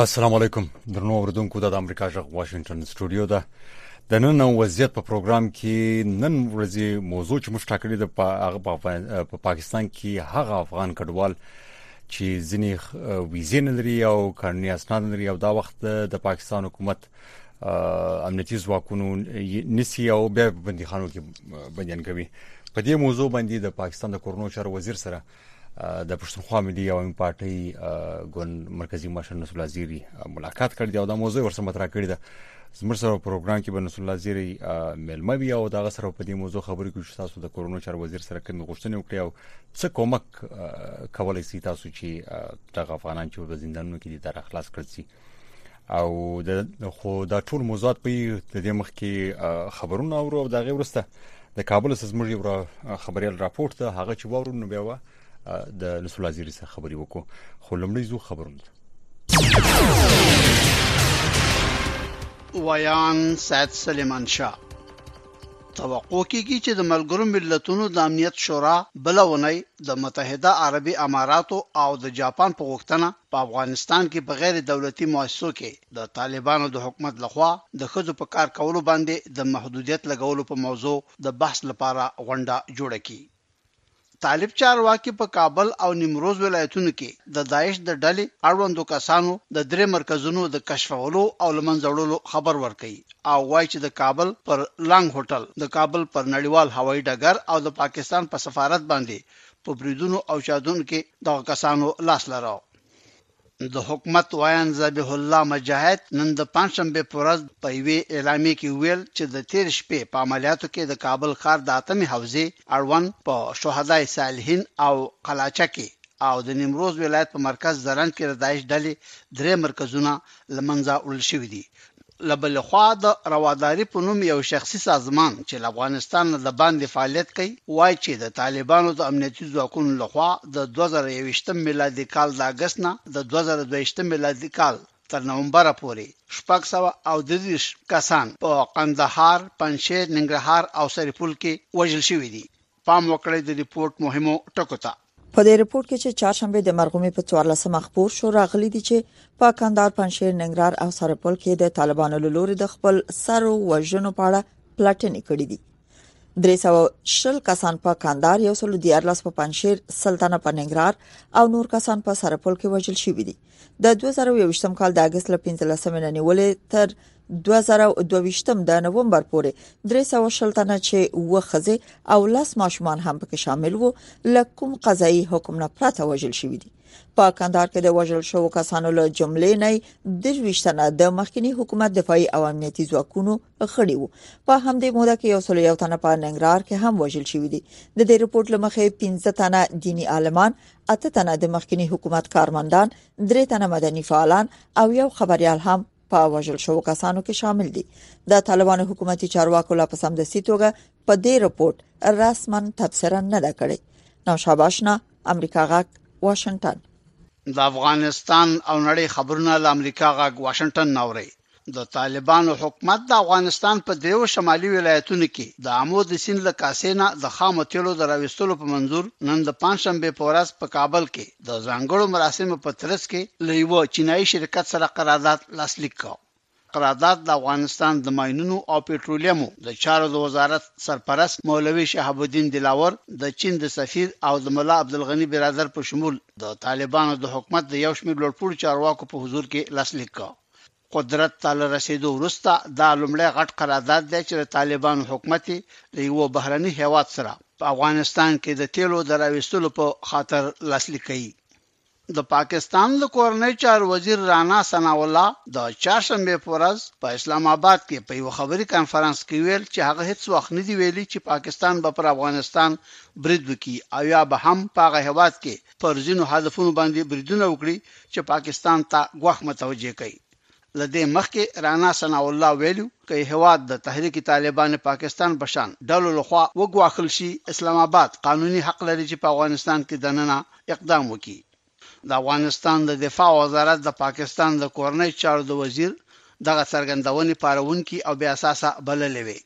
السلام علیکم درنو اوردونکو د امریکا جغ واشنگټن سټوډیو ده د نن وضعیت په پروګرام کې نن ورځې موضوع چې موږ ټاکلې ده په هغه په پاکستان کې هغه افغان کډوال چې ځینې ویزې نه لري او قانوني اسناد نه لري او دا وخت د پاکستان حکومت امنیتي ځواکونو نسی او بیا بندیخانو کې بندیان کوي په دې موضوع باندې د پاکستان د کورونو چارو وزیر سره د پښتونخوا ملي عوامي پارټۍ ګوند مرکزی مشر نصر الله زیری ملاقات کړی دی او دا موضوع ورسره مطرح کړې ده زموږ سره پروګرام کې به نصر الله زیری ملمه وي او دا سره په دې موضوع خبرې کوي چې تاسو د کورونو چارو وزیر سره کوم غوښتنې وکړي او څه کومک کولای شي تاسو چې دغه افغانان چې په زندانونو کې دي تر اخلاص کړی او د خو دا ټول موضوعات په دې مخ کې خبرونه اورو او دا غي ورسته د کابل سره زموږ یو خبريال راپورټ ته هغه چې وورو نو بیا د نسل وزیر سره خبري وکړو خو لمړی زو خبرونه ویان سید سلیمان شاه توقع کیږي چې د ملګرو ملتونو د امنیت شورا بلونه د متحده عربي اماراتو او د جاپان په غوښتنه په افغانستان کې په غیر دولتي موسسو کې د طالبانو د حکومت له خوا د ښځو په کار کولو باندې د محدودیت لګولو په موضوع د بحث لپاره غونډه جوړه کړي. طالب چارواکي په کابل او نیمروز ولایتونو کې د داعش د ډلې اړوندو کسانو د درې مرکزونو د کشفولو او له منځه وړلو خبر ورکوي او وايي چې د کابل پر لانګ هوټل، د کابل پر نړیوال هوایي ډګر او د پاکستان په سفارت باندې په بریدونو او چادون کې دغه کسانو لاس لرو د حکومت وایان ذبیح الله مجاهد نن د پنځشنبه پر ورځ په یوې اعلامیې کې ویل چې د تیر شپې په عملیاتو کې د کابل ښار د اتمې حوزې اړوند په شهدای صالحین او قلاچه کې او د نیمروز ولایت په مرکز زرنج کې د داعش ډلې درې مرکزونه لمنځه وړل شوي دي له بلې خوا د رواداري په نوم یو شخصي سازمان چې له افغانستان نه د باندې فعالیت کوي وايي چې د طالبانو د امنیتي ځواکونو له خوا د دوه زره یوویشتم میلادي کال د اګست نه د دوه زره دوه ویشتم میلادي کال تر نومبره پورې شپږ سوه او دېرش کسان په قندهار، پنجشېر، ننګرهار او سرپل کې وژل شوي دي. پام وکړئ د رپورټ مهمو ټکو ته. په دې رپورټ کې چې چهارشنبه د مرغومې په 14 مه خپور شو راغلي دي چې په کندهار پنځشیر ننګرهار او سرپل کې د طالبانو له لوري د خپل سر او وژنو په اړه پلټنې کړې دي 300 کسان په کندهار یو سل د 14 په پنځشیر سلطنه په ننګرهار او نور کسان په سرپل کې وژل شوي دي د 2021 کال د اگست ل 15 مې نیولې تر 2022م د نومبر پورې 300 تنه چې و خزه او لس ماشومان هم پکې شامل وو لکم قضایي حکم نه پرته وژل شوې دي په کندهار کې د وژل شوو کسانو له جملې نه د ویشتنه د مخکنی حکومت دفاعي او امنیتي ځواکونو غړي وو په همدې موده کې یو سل یو تنه په ننګرهار کې هم وژل شوې دي د دې رپورت لمخې 15 تنه دینی عالمان اته تنه د مخکنی حکومت کارمندان درې تنه مدني فعالان او یو خبريال هم په وژل شوو کسانو کې شامل دي د طالبانو حکومتي چارواکو لا په سمدستي توګه په دې رپورت رسما تبصره نه ده کړې نو شاباشنا امریکا غاک واشنگټن د افغانستان او نړۍ خبرونه له امریکا غاک واشنگټن نوري د طالبانو حکومت د افغانستان په دریو شمالي ولایتونو کې د عمو د سین له کاسې نه د خامو تیلو د راوستلو په منزور نن د پنځشنبه په ورځ په کابل کې د ځانګړو مراسمو په ترڅ کې له یوه چینایي شرکت سره قرارداد لاسلیک کړ. قرارداد د افغانستان د ماینونو او پټرولیمو د چارو د وزارت سرپرست مولوي شهاب الدین دلاور، د چین د سفیر او د ملا عبدالغني برادر په شمول د طالبانو د حکومت د یو شمېر لوړپوړو چارواکو په حضور کې لاسلیک کړ. قدرت ته له رسېدو وروسته دا لومړی غټ قرارداد دی چې د طالبانو حکومت یې له یوه بهرني هېواد سره په افغانستان کې د تېلو د راویستلو په خاطر لاسلیک کوي. د پاکستان د کورنۍ چارو وزیر رانا ثنا الله د چهارشنبې په ورځ په اسلام آباد کې په یوه خبري کنفرانس کې ویل چې هغه هیڅ وخت نه دي ویلي چې پاکستان به پر افغانستان برید وکړي او یا به هم په هغه هېواد کې پر ځینو هدفونو باندې بریدونه وکړي چې پاکستان ته غوښ متوجه کوي لدې مخکې رانا ثناء الله ویلو کې هواد د تحریک طالبان پاکستان بشان ډلو لخوا وګواښل شي اسلام آباد قانوني حق لري چې په افغانستان کې دننه اقدام وکړي د افغانستان د دفاع وزارت د پاکستان د کورنۍ چارو د وزیر دغه څرګندونې پارونکي او بیا اساسه بللې وي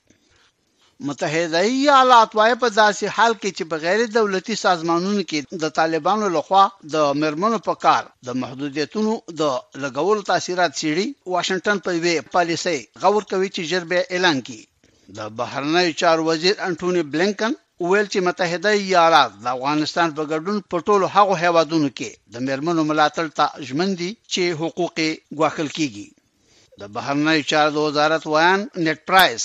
متحده ایالات وايي په داسې حال کې چې په غیر دولتي سازمانونو کې د طالبانو له خوا د مېرمنو په کار د محدودیتونو د لګولو تاثیرات څېړي، واشنګټن په یوې پالیسۍ غور کوي چې ژر به یې اعلان کړي. د بهرنیو چارو وزیر انټوني بلېنکن وویل چې متحده ایالات د افغانستان په ګډون په ټولو هغو هېوادونو کې د مېرمنو ملاتړ ته ژمن دي چې حقوق یې ګواښل کېږي. د بهرنیو چارو د وزارت ویاند نیټ پرایس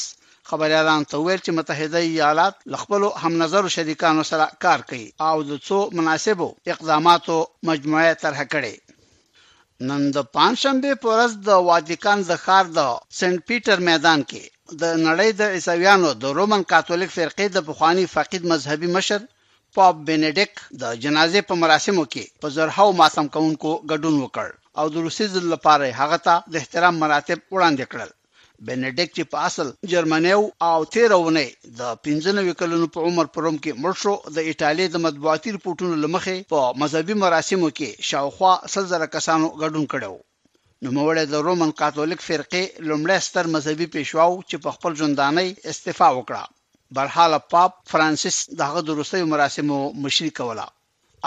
خبریالانو ته وویل چې متحده ایالات له خپلو همنظرو شریکانو سره کار کوي او د څو مناسبو اقداماتو مجموعه طرح کړې نن د پنځشنبې په ورځ د واتیکان د ښار د سنت پیټر میدان کې د نړۍ د عیسویانو د رومن کاتولیک فرقې د پخواني فقید مذهبي مشر پوپ بنیډیکټ د جنازې په مراسمو کې په زرهاو ماتم کوونکو ګډون وکړ او د وروستي ځل لپاره یې هغه ته د احترام مراتب وړاندې کړل. بنیډیکټ چې په اصل جرمنی و او تېره اونۍ د پنځه نوي کلونو په عمر په روم کې مړ شو، د ایټالې د مطبوعاتي رپوټونو له مخې په مذهبي مراسمو کې شاوخوا سل زره کسانو ګډون کړی و. نوموړی د رومن کاتولیک فرقې لومړی ستر مذهبي پیشوا و چې په خپل ژوندانه یې استعفا وکړه. برحاله پاپ فرانسیس د هغه د وروستیو مراسمو مشري کوله.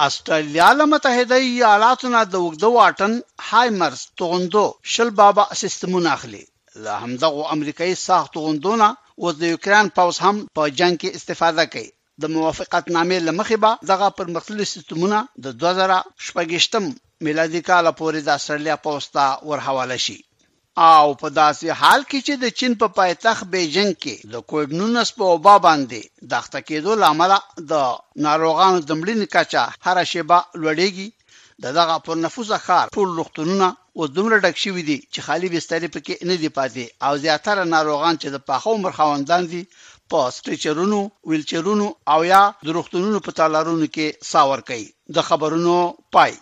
اسټرالیا له متحده ایالاتو نه د اوږده واټن، هایمرز، توغندو شل بابا سیستمونه اخلي. له همدغو امریکايي ساخت توغندو نه اوس د یوکراین پوځ هم په جنګ کې استفاده کوي. د موافقتنامې له مخې به دغه پرمختللي سیستمونه د دوه زره شپږ ویشت میلادي کال پورې د اسټرالیا پوځ ته ورحواله شي او په داسې حال کې چې د چین په پایتخت بیجنګ کې د کوویډ نولس په وبا باندې د اخته کېدو له امله د ناروغانو د مړینې کچه هره شېبه لوړېږي، د دغه پر نفوسه ښار ټول روغتونونه اوس دومره ډک شوي دي چې خالي بسترې پکې نه دي پاتې او زیاتره ناروغان چې د پاخه عمر خاوندان دي په سټریچرونو، ویلچرونو او یا د روغتونونو په تالارونو کې ساه ورکوي. د خبرونو پای.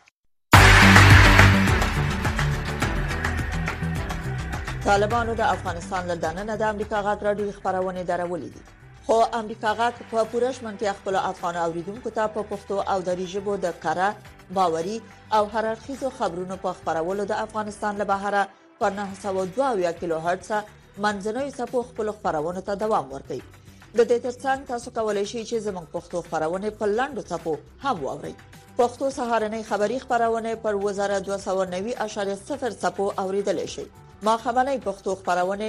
طالبانو د افغانستان له دننه د امریکا غږ راډیوي خپرونې درولې دي. خو امریکا غږ په پوره ژمنتیا خپل افغان اوریدونکو ته په پښتو او دری ژبو د کره باوري او هررخیزو خبرونو په خبرولو د افغانستان له بهره په 902 کیلو هرتز منځنوي سپو خپل خبرونه ته دوام ورکړي د دې ترڅنګ تاسو کولی شئ چې زموږ پښتو خبرونه په لاندو سپو هم واورئ پښتو سهارنې خبری خبرونه پر 2290.0 سپو اوریدل شي ما خبرنې پښتو خبرونه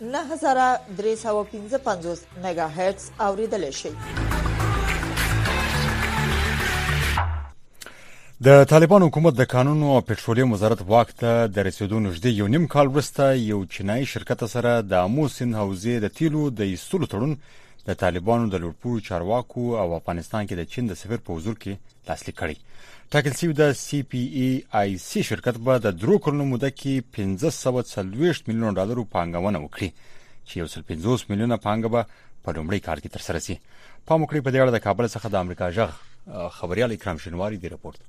9355 میگا هرتز اوریدل شي د طالبان حکومت د قانون او پټرولیم وزارت واک ته د رسیدو نږدې یو نیم کال وروسته یو چینایي شرکت سره د امو سیند حوزې د تیلو د ایستلو تړون د طالبانو د لوړپوړو چارواکو او افغانستان کې د چین د سفیر په حضور کې لاسلیک کړی ټاکل شوی د سی پی ای آی سی شرکت به د درو کلونو موده کې 1540 میلیون ډالر پانګونه وکړي چې یو څل 50 میلیونه پانګه به په لومړی کال کې تر سره شي پام وکړئ په دې اړه د کابل څخه د امریکا جغ خبريال اکرام شنواری دی رپورت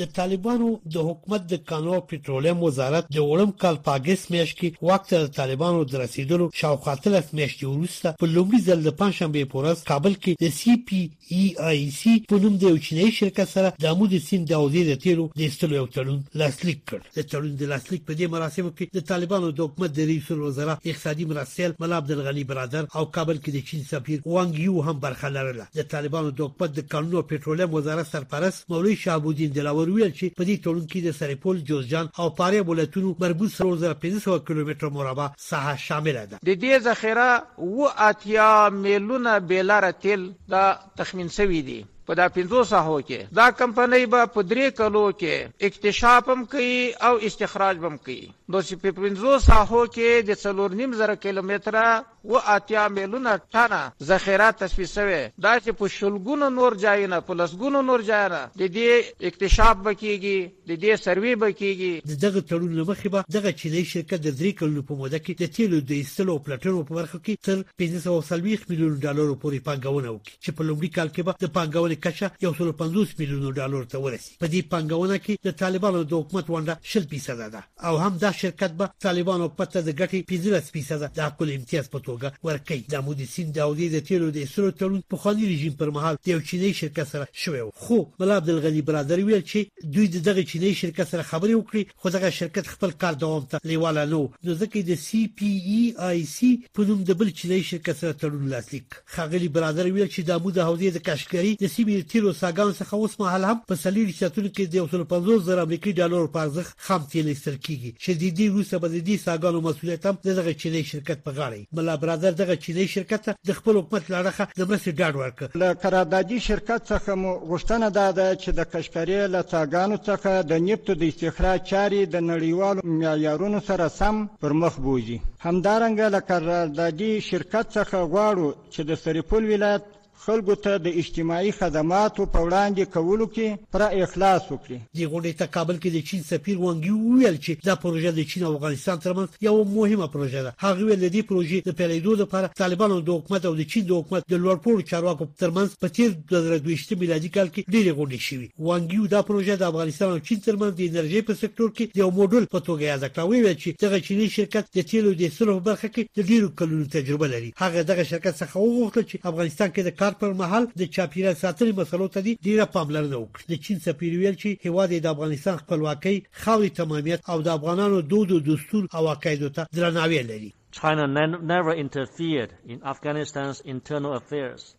د طالبانو د حکومت د کانو او پټرولیم وزارت د وړم کال په اګست میاشت کې واک ته د طالبانو د رسیدلو شاوخوا تلس میاشتې وروسته په لومړي ځل د پنځشنبې په ورځ کابل کې د سی پی ای آی سي، په نوم د یو چینايي شرکت سره د امو د سیند د حوزې د تېلو د ایستلو یو تړون لاسلیک کړ. د تړون د لاسلیک په دې مراسمو کې د طالبانو د حکومت د رییس الوزرا اقتصادي مرستیال ملا عبدالغني برادر او کابل کې د چین سفیر وانګ یو هم برخه لرله. د طالبانو د حکومت د کانونو او پټرولیم وزارت سرپرست مولوي شهاب الدین دلاور وویل چې په دې تړون کې د سرپل، جوزجان او فاریاب ولایتونو مربوط څلور زره پنځه سوه کیلومتره مربع څخه شامله ده. د دې ذخیره اووه اتیا میلونه بیلره تیل دا تخمین شوي دي. په دا پنځو ساحو کې دا کمپنۍ به په درې کلو کې اکتشاف هم کوي او استخراج به هم کوي نو چې په پنځو ساحو کې د څلور نیم زره کیلومتره اووه اتیا میلونه ټنه ذخیره تصفیه شوې دا چې په شلګونو نور جایونه په لسګونو نور جایونه د دې اکتشاف به کیږي. د دې سروې به کېږي. د دغه تړون له مخې به دغه چینايي شرکت د درې کلونو په موده کې د تېلو د ایستلو او پلټنو په برخه کې تر پنځه سوه او څلوېښت میلیونو ډالرو پورې پانګونه وکړي چې په لومړي کال کې به د پانګونې کچه یو سل او پنځوس میلیونو ډالرو ته ورسي. په دې پانګونه کې د طالبانو د حکومت ونډه شل فیصده ده. او هم دا شرکت به طالبانو پته د ګټې 15 فیصده د عقل امتیاز په توګه ورکړي دا مو د سیند او د تیلو د اسرو تړون په خواني رژیم پر مهال د یو چینی شرکت سره شوی خو ملا عبدالغنی برادر ویل چې دوی د دغه چینی شرکت سره خبرې وکړي خو دغه شرکت خپل کار دوام ته لیواله نو نو ځکه د سی پی ای آی سی په نوم د بل چینی شرکت سره تړون لاسلیک ښاغلي برادر ویل چې د امو د حوزې د کشتګري د سیمې د تیلو څاګانو څخه اوس مهال هم په څلوېښت ساعتونو کې د یو سل پنځوس زره امریکي ډالرو په ارزښت خام تیل ایستل کیږي چې د دې وروسته به د دې څاګانو مسؤلیت هم د دغه چیني شرکت په غاړه وي ملا برادر دغه چیني شرکت ته د خپل حکومت له اړخه د مرستې ډاډ ورکړ له قراردادي شرکت څخه مو غوښتنه دا ده چې د کشتګري له څاګانو څخه د نفتو د استخراج چارې د نړیوالو معیارونو سره سم پر مخ بوځي. کړي. همدارنګه له قراردادي شرکت څخه غواړو چې د سرپل ولایت خلکو ته د اجتماعي خدماتو په وړاندې کولو کې پوره اخلاص وکړي. دې غونډې ته کابل کې د چین سفیر وانګ یو وویل چې دا پروژه د چین او افغانستان ترمنځ یوه مهمه پروژه ده. هغه ویل د دې پروژې د پیلیدو لپاره طالبانو د حکومت او د چین د حکومت د لوړ پوړو چارواکو ترمنځ په تیر دوه زره دوه ویشت میلادي کال کې ډیرې غونډې شوي. وانګ یو دا پروژه د افغانستان او چین ترمنځ د انرژۍ په سکتور کې د یو موډول په توګه یاده کړه او وویل چې دغه چینی شرکت د تیلو د ایستلو په برخه کې د ډیرو کلونو تجربه لري. هغه دغه شرکت څخه وغوښتل چې افغانستان کې د کار پر مهال د چاپیریال ساتنې مسلو ته دې ډیره پاملرنه وکړي. د چین سفیر وویل چې هیواد یې د افغانستان خپلواکۍ، خاورې تمامیت او د افغانانو دودو، دستور او عقایدو ته درناوی لري.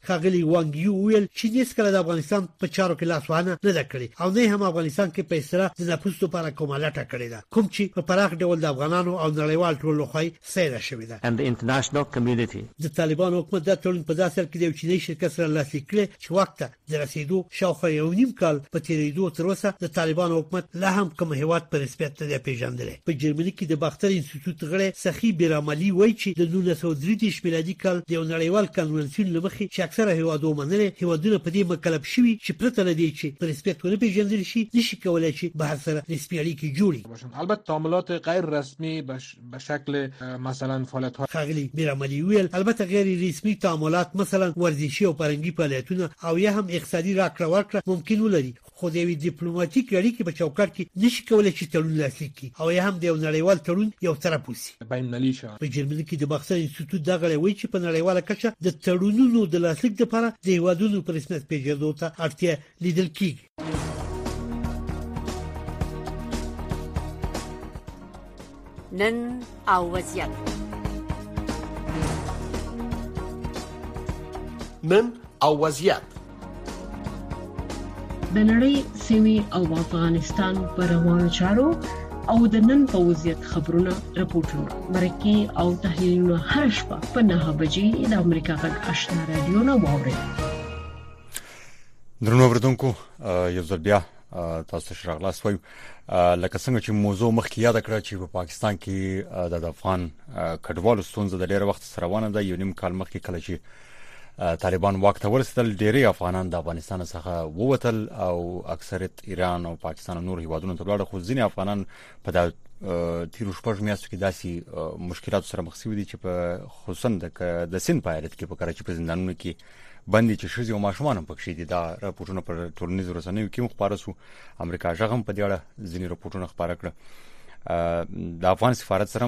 ښاغلي وانګ يو وويل، چين هيڅکله د افغانستان په چارو کې لاس وهنه نه ده کړې او نه يې هم افغانستان کې په اصطلاح د نفوس لپاره کومه لټه کړې ده، کوم چې په پراخ ډول د افغانانو او نړيوال ټولنې له خوا يې ستاينه شوې ده. د طالبانو حکومت دا تړون په داسې حال کې د يو چينايي شرکت سره لاسليک کړی چې واک ته د رسیدو شاوخوا یو نیم کال په تیریدو تر اوسه د طالبانو حکومت لا هم کوم هیواد په رسمیت نه دی پیژندلی په جرمني کې د باختر انسټیټوت غړی سخي بیراملي وایي چې د 1933 میلادي کال د یو نړیوال کنونسیون لمخې چې اکثره هیوادو منلی هیوادونه په دې مکلف شوي چې پرته له دې چې په رسمیت ونه پیژندل شي نشي کولای چې بهر سره رسمي اړیکې جوړي البته تعاملات غیر رسمي به شکل مثلا فعالیت ها ښاغلي میرعملي وویل، البته غیر رسمي تعاملات مثلا ورزشي او فرهنګي فعالیتونه او یا هم اقتصادي راکړه ورکړه ممکن ولري، خو د یوې دیپلوماتیکې اړیکې په چوکاټ کې نه شي کولای چې تړون لاسلیک کړي او یا هم د یو نړیوال تړون یو طرف وشي. بین المللي شان. په جرمني کې د باختر انستیتوت دا غړی وایي چې په نړیواله کچه د تړونونو د لاسلیک لپاره د هېوادونو په رسمیت پېژندو ته اړتیا لیدل کېږي. نن او وضعیت نن او وضعیت د نړۍ سیمه او افغانستان پر روانو چارو او د نن په وضعیت خبرونه راپورټونه مرکه او تحلیلونه هر شپه په 9 بجې د امریکا غږ آشنا رادیو نه واوري درنو اوریدونکو یو ځل بیا تاسو ته راغلاس وایو لکه څنګه چې موضوع مخکې یاد کړه چې په پاکستان کې د افغان کډوالو ستونزه د ډېر وخت سره روانه ده یو نیم کال مخکې کله چې طالبان واک ته ورسېدل ډېری افغانان د افغانستان څخه ووتل او اکثریت ایران او پاکستان او نور هیوادونو ته لاړ خو ځینې افغانان په دا تیر شپږ میاشتو کې داسي مشکلات سره مخ شوي دي چې په خصوصا د سین په ایالت کې په کراچي په زندانونو کې باندې چې شزي او ماشومان هم پکې دي دا راپورټونه پر ټولنیزو رسنیو کې خبره سو امریکا ژغم په دې اړه ځینې راپورټونه خبره کړه د افغان سفارت سره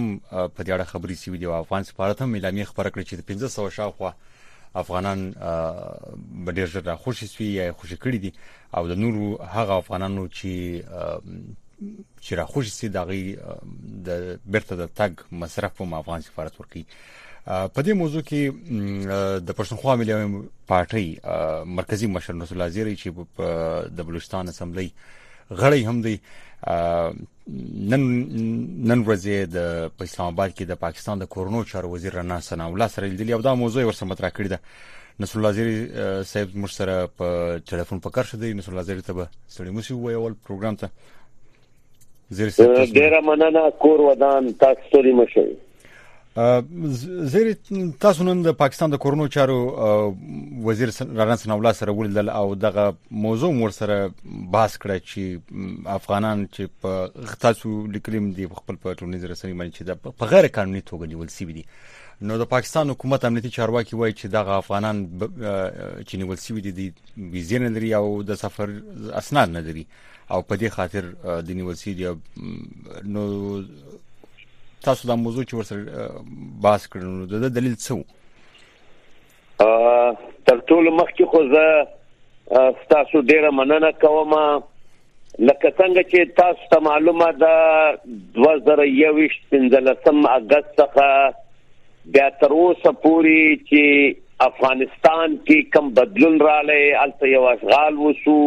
په دې اړه خبرې سوي دي او افغان سفارت هم اعلامیه خبره کړې چې د 1500 شاوخوا افغانان به ډیر ژر راخوشي سوي یا خوشي کړي دي او د نورو هغه افغانانو چې چې راخوشي سي دغه د بیرته د تګ مصرف په افغان سفارت ورکی په دې موضوع کې د پښتونخوا ملي پارټي مرکزی مشر نصر الله زیری چې په د بلوچستان اسمبلی غړی هم دی نن نن ورځې د اسلام آباد کې د پاکستان د کورونو چارو وزیر رنا ثنا الله سره لیدلی او دا موضوع ورسره مطرح کړې ده نصر الله زیری صاحب مر سره په ټلیفون په کرښه دی نصر الله زیری ته به سړی موسی وایول پروګرام ته ډیر مننه کور ودان تاسو ستوري مشه زیر تاسو نن د پاکستان د کورونو چارو وزیر رانا ثنا الله سره ولیدل او دغه موضوع مور سره بحث کړ چې افغانان چې په تاسو لیکلیم دی خپل په ټولنیز رسنۍ باندې چې په غیر قانوني توګه نیول سی دي نو د پاکستان حکومت امنیتي چارواکي وایي چې دغه افغانان چې نیول سی دي د ویزې نه لري او د سفر اسناد نه لري او په دې خاطر د نیول سي دی نو تاسو دا موضوع چې ورسره باس کړو نو د دلیل څه وو تر ټولو مخکې خو زه تاسو ډیره مننه کوم لکه څنګه چې تاسو ته معلومه ده 2021 15 اگست څخه بیا تر اوسه پوري چې افغانستان کې کم بدلون رااله الته یو اشغال وسو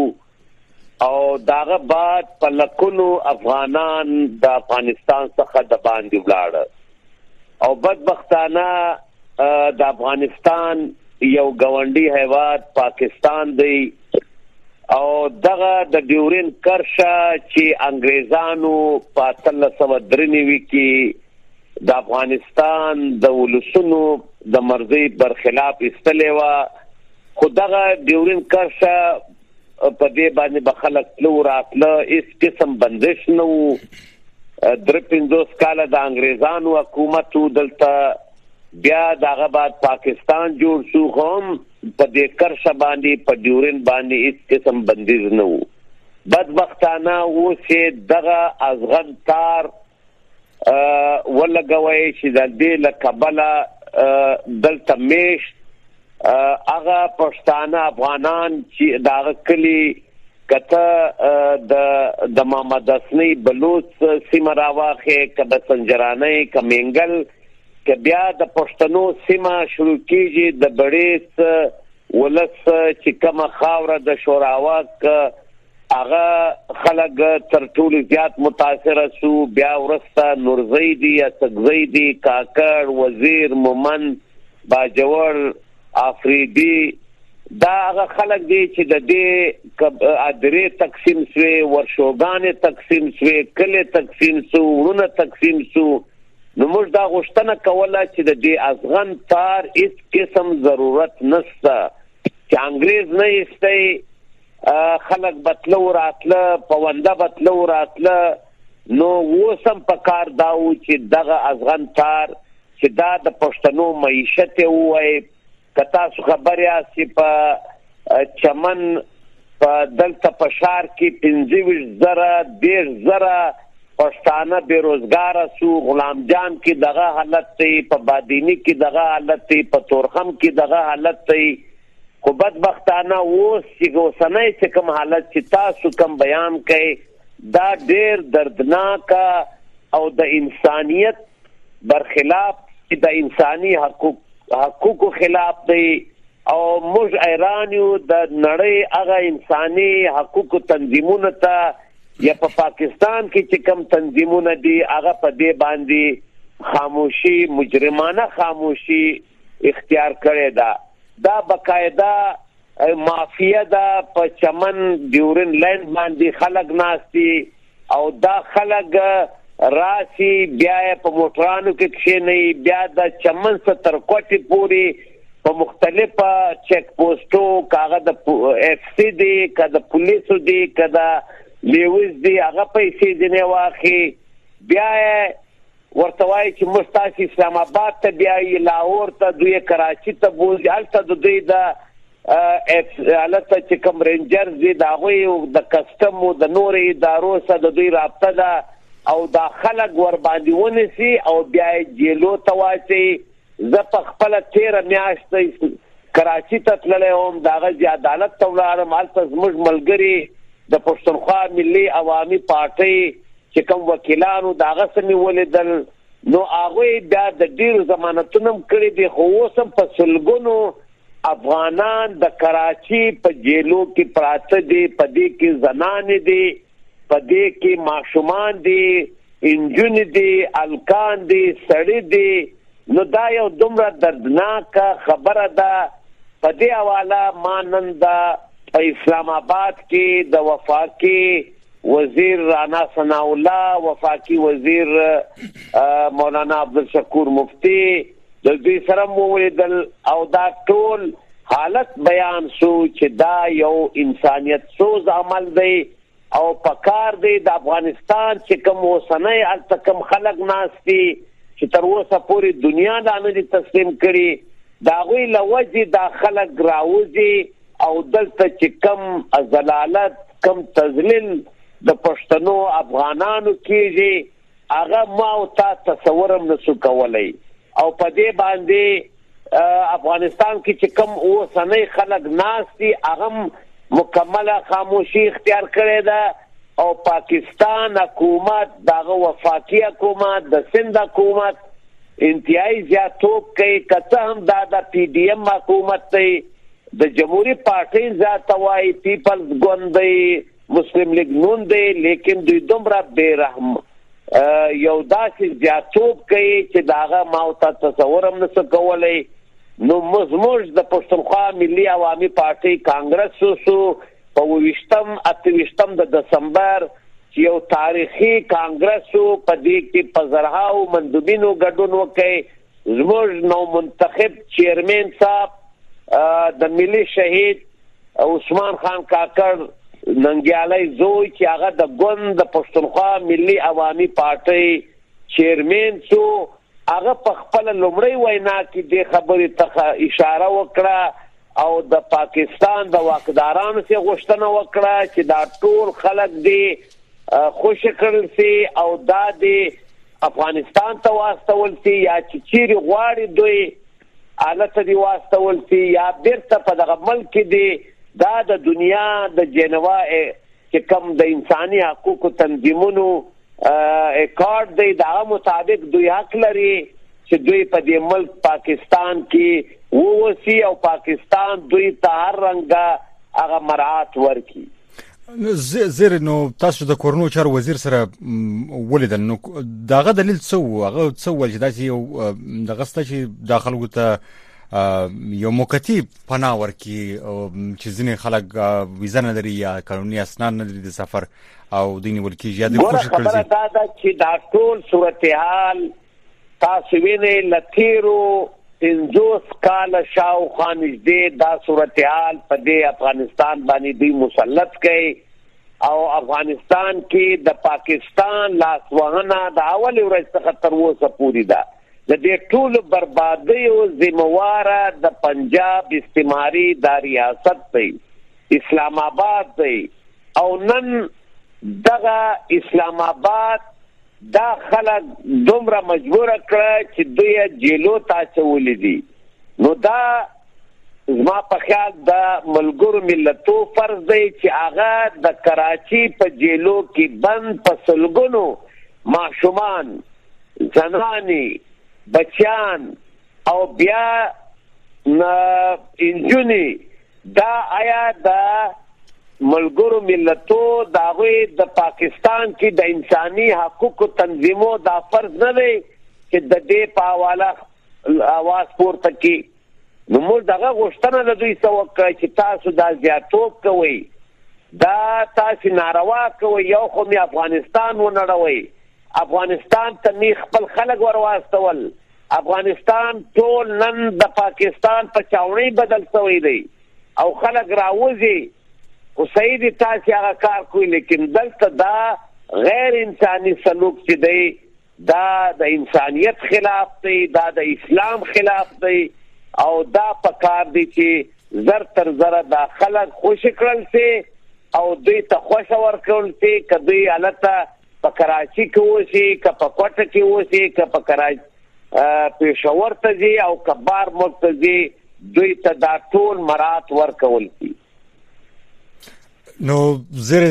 او داغه بعد په لکونو افغانان د افغانستان څخه د باندې ولاړ او بدبختانه د افغانستان یو گاونډي هیواد پاکستان دی او دغه د ډیورین کرښه چې انګریزانو په 1393 کې د افغانستان د ولسونو د مرزي برخلاف استلې و خو دغه ډیورین کرښه په دې باندې به خلک تلو راتله هیڅ قسم بندش نه وو درې پنځوس کاله د انګريزانو حکومت دلته بیا دغه بعد پاکستان جوړ شو هم په دې کرښه باندې په ډیورن باندې هیڅ قسم بندیز نه وو بدبختانه اوس دغه ازغن تار ولګوي چې د دې له کبله دلته میش هغه پښتانه افغانان چې دا کلی کته د د محمد حسنی بلوچ سیمه راواخه کبه سنجرانه کمنګل ک بیا د پښتنو سیمه شروع کیږي د بړیس ولس چې کومه خاوره د شوراواک هغه خلک تر ټولو زیات متاثر سو بیا ورسته نورزی دی اسکزی دی کاکړ وزیر مومند باجوړ افریدی دا هغه خلک دی چې د دې ادرې تقسیم سوی ورشوګان تقسیم سوی کله تقسیم سو ورونه تقسیم سو نو موږ دا غوښتنه کوله چې د دې ازغن تار هیڅ قسم ضرورت نشته چې انګريز نه ایستي خلک بتلو راتله پونده بتلو راتله نو وسم په کار دا و چې دغه ازغن تار چې دا د پښتنو معیشت وای کتا سو خبر یا چې په چمن په دلته په شار کې 25 زره 10 زره پښتانه بی روزګاره سو غلام جان کی دغه حالت دی په بادینی کی دغه حالت دی په تورخم کی دغه حالت دی خو بد بختانه اوس چی اوسنی چی کوم حالت چی تاسو کوم بیان کړی دا ډیر دردناک او د انسانیت برخلاف چی د انسانی حقوق حقوقو خلاف دی او موږ ایران یو د نړۍ هغه انساني حقوقو تنظیمونو ته یا په پاکستان کې چې کوم تنظیمونه دي هغه په دې باندې خاموشي مجرمانه خاموشي اختیار کړې ده دا بقاعده مافیا ده په چمن ډیورن لند باندې خلک ناشتي او دا خلک راسي بیا په موټرانو کې کښې نه بیا د چمن ستر کوټي پوری په مختلفه چک پوسټو کاغه د اف سي دي که د پولیسو دي که د لیوز دي هغه پیسې ځینې واخی بیا ورته وایي چې موږ تاسو اسلام آباد ته بیایي لاهور ته دوی کراچي ته بوځي هلته د دوی د هلته چې کوم رینجرز دي د هغوی د کسټمو د نورو ادارو سره د دوی رابطه ده او دا خلک ورباندې ونیسي او بیا یې جیلو ته واچوي زه په خپله تېره میاشت کراچي ته تللی وم، د هغه ځي عدالت ته ولاړم، هلته زموږ ملګري د پښتونخوا ملي عوامي پارټۍ چې کوم وکیلان وو د هغه سره مې ولیدل، نو هغوی بیا د ډېرو ضمانتونه هم کړي دي، خو اوس هم په سلګونو افغانان د کراچي په جېلو کې پراته دي، په دې کې زنانې دي. په دې کې ماشومان دي، انجونې دي، هلکان دي، سړي دي، نو دا یو دومره دردناکه خبره ده، په دې حواله ما نن د په اسلام اباد کې د وفاقي وزیر رانا ثناءالله، وفاقي وزیر مولانا عبدالشکور مفتي، د دوی سره مو ولیدل او دا ټول حالت بیان سو چې دا یو انسانیت سوز عمل دی او پکار دی د افغانستان چې کوم اوسنۍ الته کوم خلک ناست دي چې تر اوسه پورې دنیا دا نه دي تسلیم کړي دا غوی لوجه دا خلک راوځي او دلته چې کم زلالت کم تذلیل د پښتنو افغانانو کیږي هغه ما او تا تصور هم نه سو کولای او په دې باندې افغانستان کې چې کوم اوسنۍ خلک ناست دي هغه هم مکمله خاموشي اختیار کړې ده او پاکستان حکومت دغه وفاقي حکومت د سند حکومت انتهایی زیاتوب کوي که څه هم دا د پی ډي ایم حکومت دی د جمهوري پارټۍ ذات وایي پیپلز ګوند دی مسلم لیګ نون دی لیکن دوی دومره بې رحم یو داسې زیاتوب کوي چې دا هغه ما او تا تصور هم نسو کولی نو موږ د پښتونخوا ملي عوامي پارټۍ کانګرس سو په ویشتم اته ویشتم د دسمبر چې یو تاریخي کانګرس په دې کې په زرهاو مندوبینو ګډون وکړي زموږ نومنتخب چیرمین صاحب د ملي شهید عثمان خان کاکړ ننګیالی زوی چې هغه د ګوند د پښتونخوا ملي عوامي پارټۍ چیرمین سو هغه په خپل لومړی وینا کې د خبرې ته اشاره وکړه او د پاکستان د واکدارانو سه غوښتنه وکړه چې دا ټول خلک دې خوشې کړل سي او دا دې افغانستان ته واستول سي یا چې چیرې غواړي دوی الته دی واستول سي یا بیرته په دغه ملک کې دی دا د دنیا د جنوا چې کوم د انساني حقوقو تنظیمونو اکارډ دی دا مطابق دوی حق لري چې دوی په دې ملک پاکستان کې ووسی او پاکستان دوی ته هر رنګه هغه مرعات ورکي زیر نو تاسو د کورونو چار وزیر سره ولیدل نو داغه دلیل څه و هغه څه ول چې داسې یو دغه ست چې داخلو ته یو موقتی پناه ورکړي چې ځینې خلک ویزه نه لري یا قانوني اسناد نه لري د سفر او د نیول کېږي یا د کوشش کړي دا دا چې دا ټول صورتحال تاسو وینئ لتیرو 50 کال شاوخوا نږدې دا صورتحال په دې افغانستان باندې دی مسلط کړي او افغانستان کې د پاکستان لاسوهنه د اول ورځ څخه تر اوسه پورې ده د دې ټولو بربادیو ذمه واره د پنجاب استعماري دا ریاست دی، اسلام آباد دی او نن دغه اسلام آباد دا خلک دومره مجبور کړه چې دوی یې جیلو ته اچولي دي. نو دا زما په خیال د ملګرو ملتو فرض دی چې هغه د کراچي په جیلو کې بند په سلګونو ماشومان زنانې، بچیان او بیا انجونې دا آیا د ملګرو ملتو د هغوی د پاکستان کې د انساني حقوقو تنظیمو دا فرض نه دی چې د دې په حواله اواز پورته کړي نو موږ دغه غوښتنه له دوی څخه وکړه چې تاسو دا زیاتوب کوئ، دا تاسو ناروا کوئ، یو خو مې افغانستان ونړوئ، افغانستان ته مې خپل خلک ورواستول، افغانستان ټول نن د پاکستان په چاوڼۍ بدل شوی دی او خلک راوځي، خو صحیح دي تاسو هغه کار کوئ، لیکن دلته دا غیر انساني سلوک چې دی، دا د انسانیت خلاف دی، دا د اسلام خلاف دی او دا پکار دی چې زر تر زره دا خلک خوشې کړل شي او دوی ته خوښه ورکړل شي که دوی هلته په کراچي کې اوسي که په کوټه کې اوسي که په کراچي پېښور ته ځي او که بار ملک ته ځي دوی ته دا ټول مراعات ورکول شي نو زیر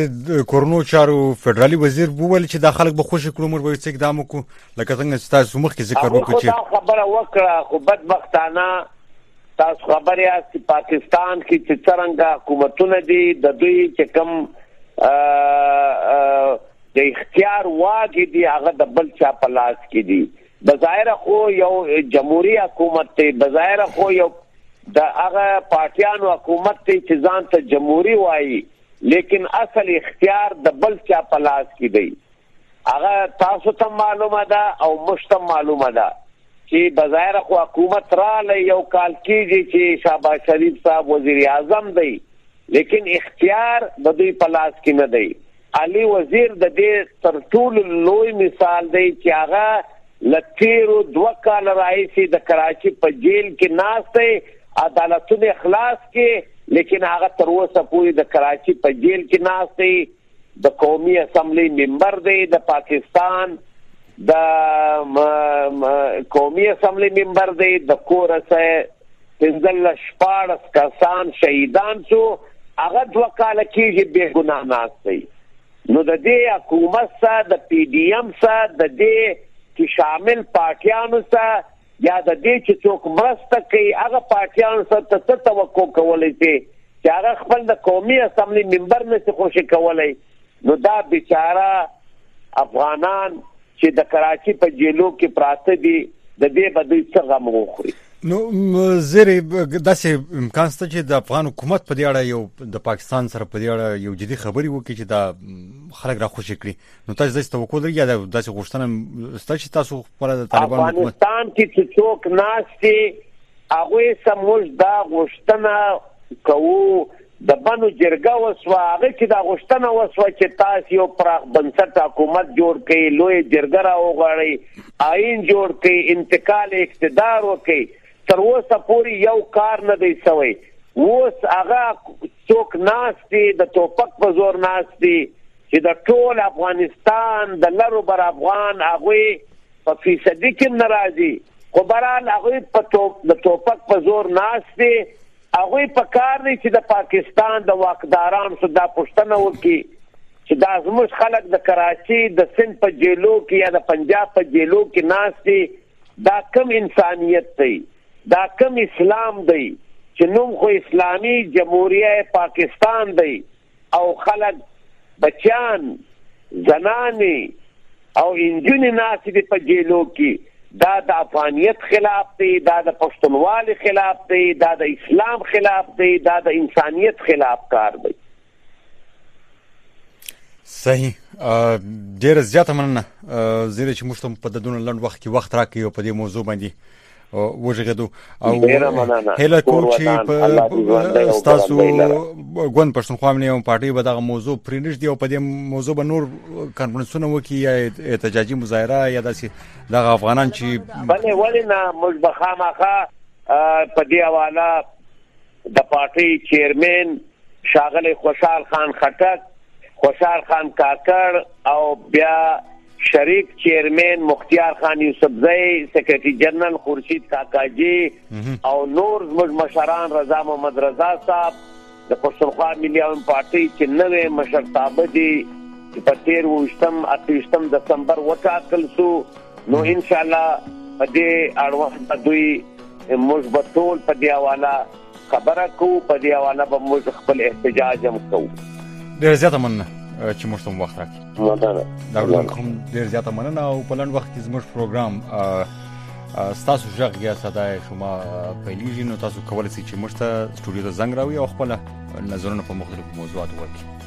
کورونو چارو فدرالي وزیر وویل چې دا خلک به خوشی کړو موږ به څه اقدام وکړو لکه څنګه چې تاسو مخکې ذکر وکړ چې دا خبره وکړه خو بدبختانه تاسو خبره یاست پاکستان کې چې څنګه حکومتونه دي د دوی چې کم د اختیار واګي دي هغه د بل چا په لاس کې دي بظاهر خو یو جمهوریت حکومت دی بظاهر خو یو د هغه پارټیانو حکومت دی چې ځان ته جمهوریت وایي لیکن اصل اختیار د بل چا په لاس کې دی هغه تاسو ته معلومه ده او مشته معلومه ده چې بظاهر خو حکومت را لې یو کال کېږي چې شاباش شریف صاحب وزیر اعظم دی لیکن اختیار د دوی په لاس کې نه دی علي وزیر د دې تر ټولو لوی مثال دی چې هغه له تېرو دوه کاله راهیسې د کراچي په جېل کې ناست دی، عدالتونه یې خلاص کړي، لیکن هغه تر اوسه پورې د کراچي په جېل کې ناست دی، د قومي اسمبلۍ ممبر دی، د پاکستان د قومي اسمبلۍ ممبر دی، د کور څخه پنځلس شپاړس کسان شهیدان سو هغه دوه کاله کیږي بې ګناه ناست دی نو د دې حکومت سه د پي ډي ایم سه د دې کې شامل پارټیانو سه یا د دې چې څوک مرسته کوي هغه پارټیانو سه ته څه توقع کولی سي چې هغه خپل د قومي اسمبلي ممبر نه سي خوشې کولی نو دا بیچاره افغانان چې د کراچي په جیلو کې پراته دي د دې به دوی څه غم وخوري نو زیری داسې امکان شته چې د افغان حکومت په دې اړه یو د پاکستان سره په دې اړه یو جدي خبري وکړي چې دا خلک را خوشی کړي نو تاسو داسې توقع لرئ یا داسې غوښتنه شته چې تاسو خپل د طالبان حکومت افغانستان کې چې څوک ناشتي هغه سموږ دا غوښتنه کوو د بنو جرګه وسوه، هغه کې دا غوښتنه وسوه چې تاسې یو پراخ بنسټه حکومت جوړ کړئ، لویه جرګه راوغواړئ، آیین جوړ کړئ، انتقال اقتدار وکړئ، تر اوسه پورې یو کار نه دی شوی، اوس هغه څوک ناست دي، د توپک په زور ناست دي چې د ټول افغانستان د لرو بر افغان هغوی په فیصدي کې هم نه راځي، خو بهرحال هغوی د توپک په زور ناست دي. هغوی په کار دی چې د پاکستان د واکداران سو دا پوښتنه وکړي چې دا زموږ خلک د کراچي د سند په جیلو کې یا د پنجاب په جیلو کې ناست دي دا کم انسانیت دی دا کم اسلام دی چې نوم خو اسلامي جمهوریه پاکستان دی او خلک بچیان، زنانې او انجونې ناستې دي په جیلو کې، دا د افغانیت خلاف دی، دا د پښتونوالې خلاف دی، دا د اسلام خلاف دی، دا د انسانیت خلاف کار دی. صحیح ډیره زیاته مننه زیره چې موږ ته په ددونه لنډ وخت کې وخت راکړي او په دې موضوع باندې وژغېدو او هله کوم چې په تاسو ګوند پښتونخوا ملي او پارټي به دغه موضوع پرینش دی او په دې موضوع به نور کانفرنسونه وکړي یا احتجاجي مظاهره یا داسې د افغانان چې بلې ولې نه موږ به خامخا په دې حواله د پارټۍ چیرمین ښاغلی خوشحال خان خټک، خوشحال خان کاکړ او بیا شریک چیرمین مختیار خان یوسفزی، سیکرټري جنرال خورشید کاکاجي او نور زموږ مشران رضا محمد رضا صاحب د پښتونخوا ملي عوامي پارټۍ چې نوی مشرتابه دی چې په تیر اوویشتم اتهویشتم دسمبر وټاکل شو نو انشاءالله په دې اړوند به دوی موږ به ټول په دې حواله خبره کوو په دې حواله به موږ خپل احتجاج هم کوو ډېر زیاته مننه چې موږ ته وخت راکړي مننه دا کوم ډېر زیاته مننه او په لنډ وخت کې زموږ پروګرام ستاسو ژغ یا صداي شما پیلیږي نو تاسو کولای شئ چې موږ ته سټوډیو ته زنګ راوي او خپل نظرونه په مختلفو موضوعاتو ورکړئ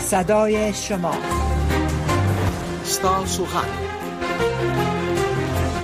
صدای شما ستاسو غږ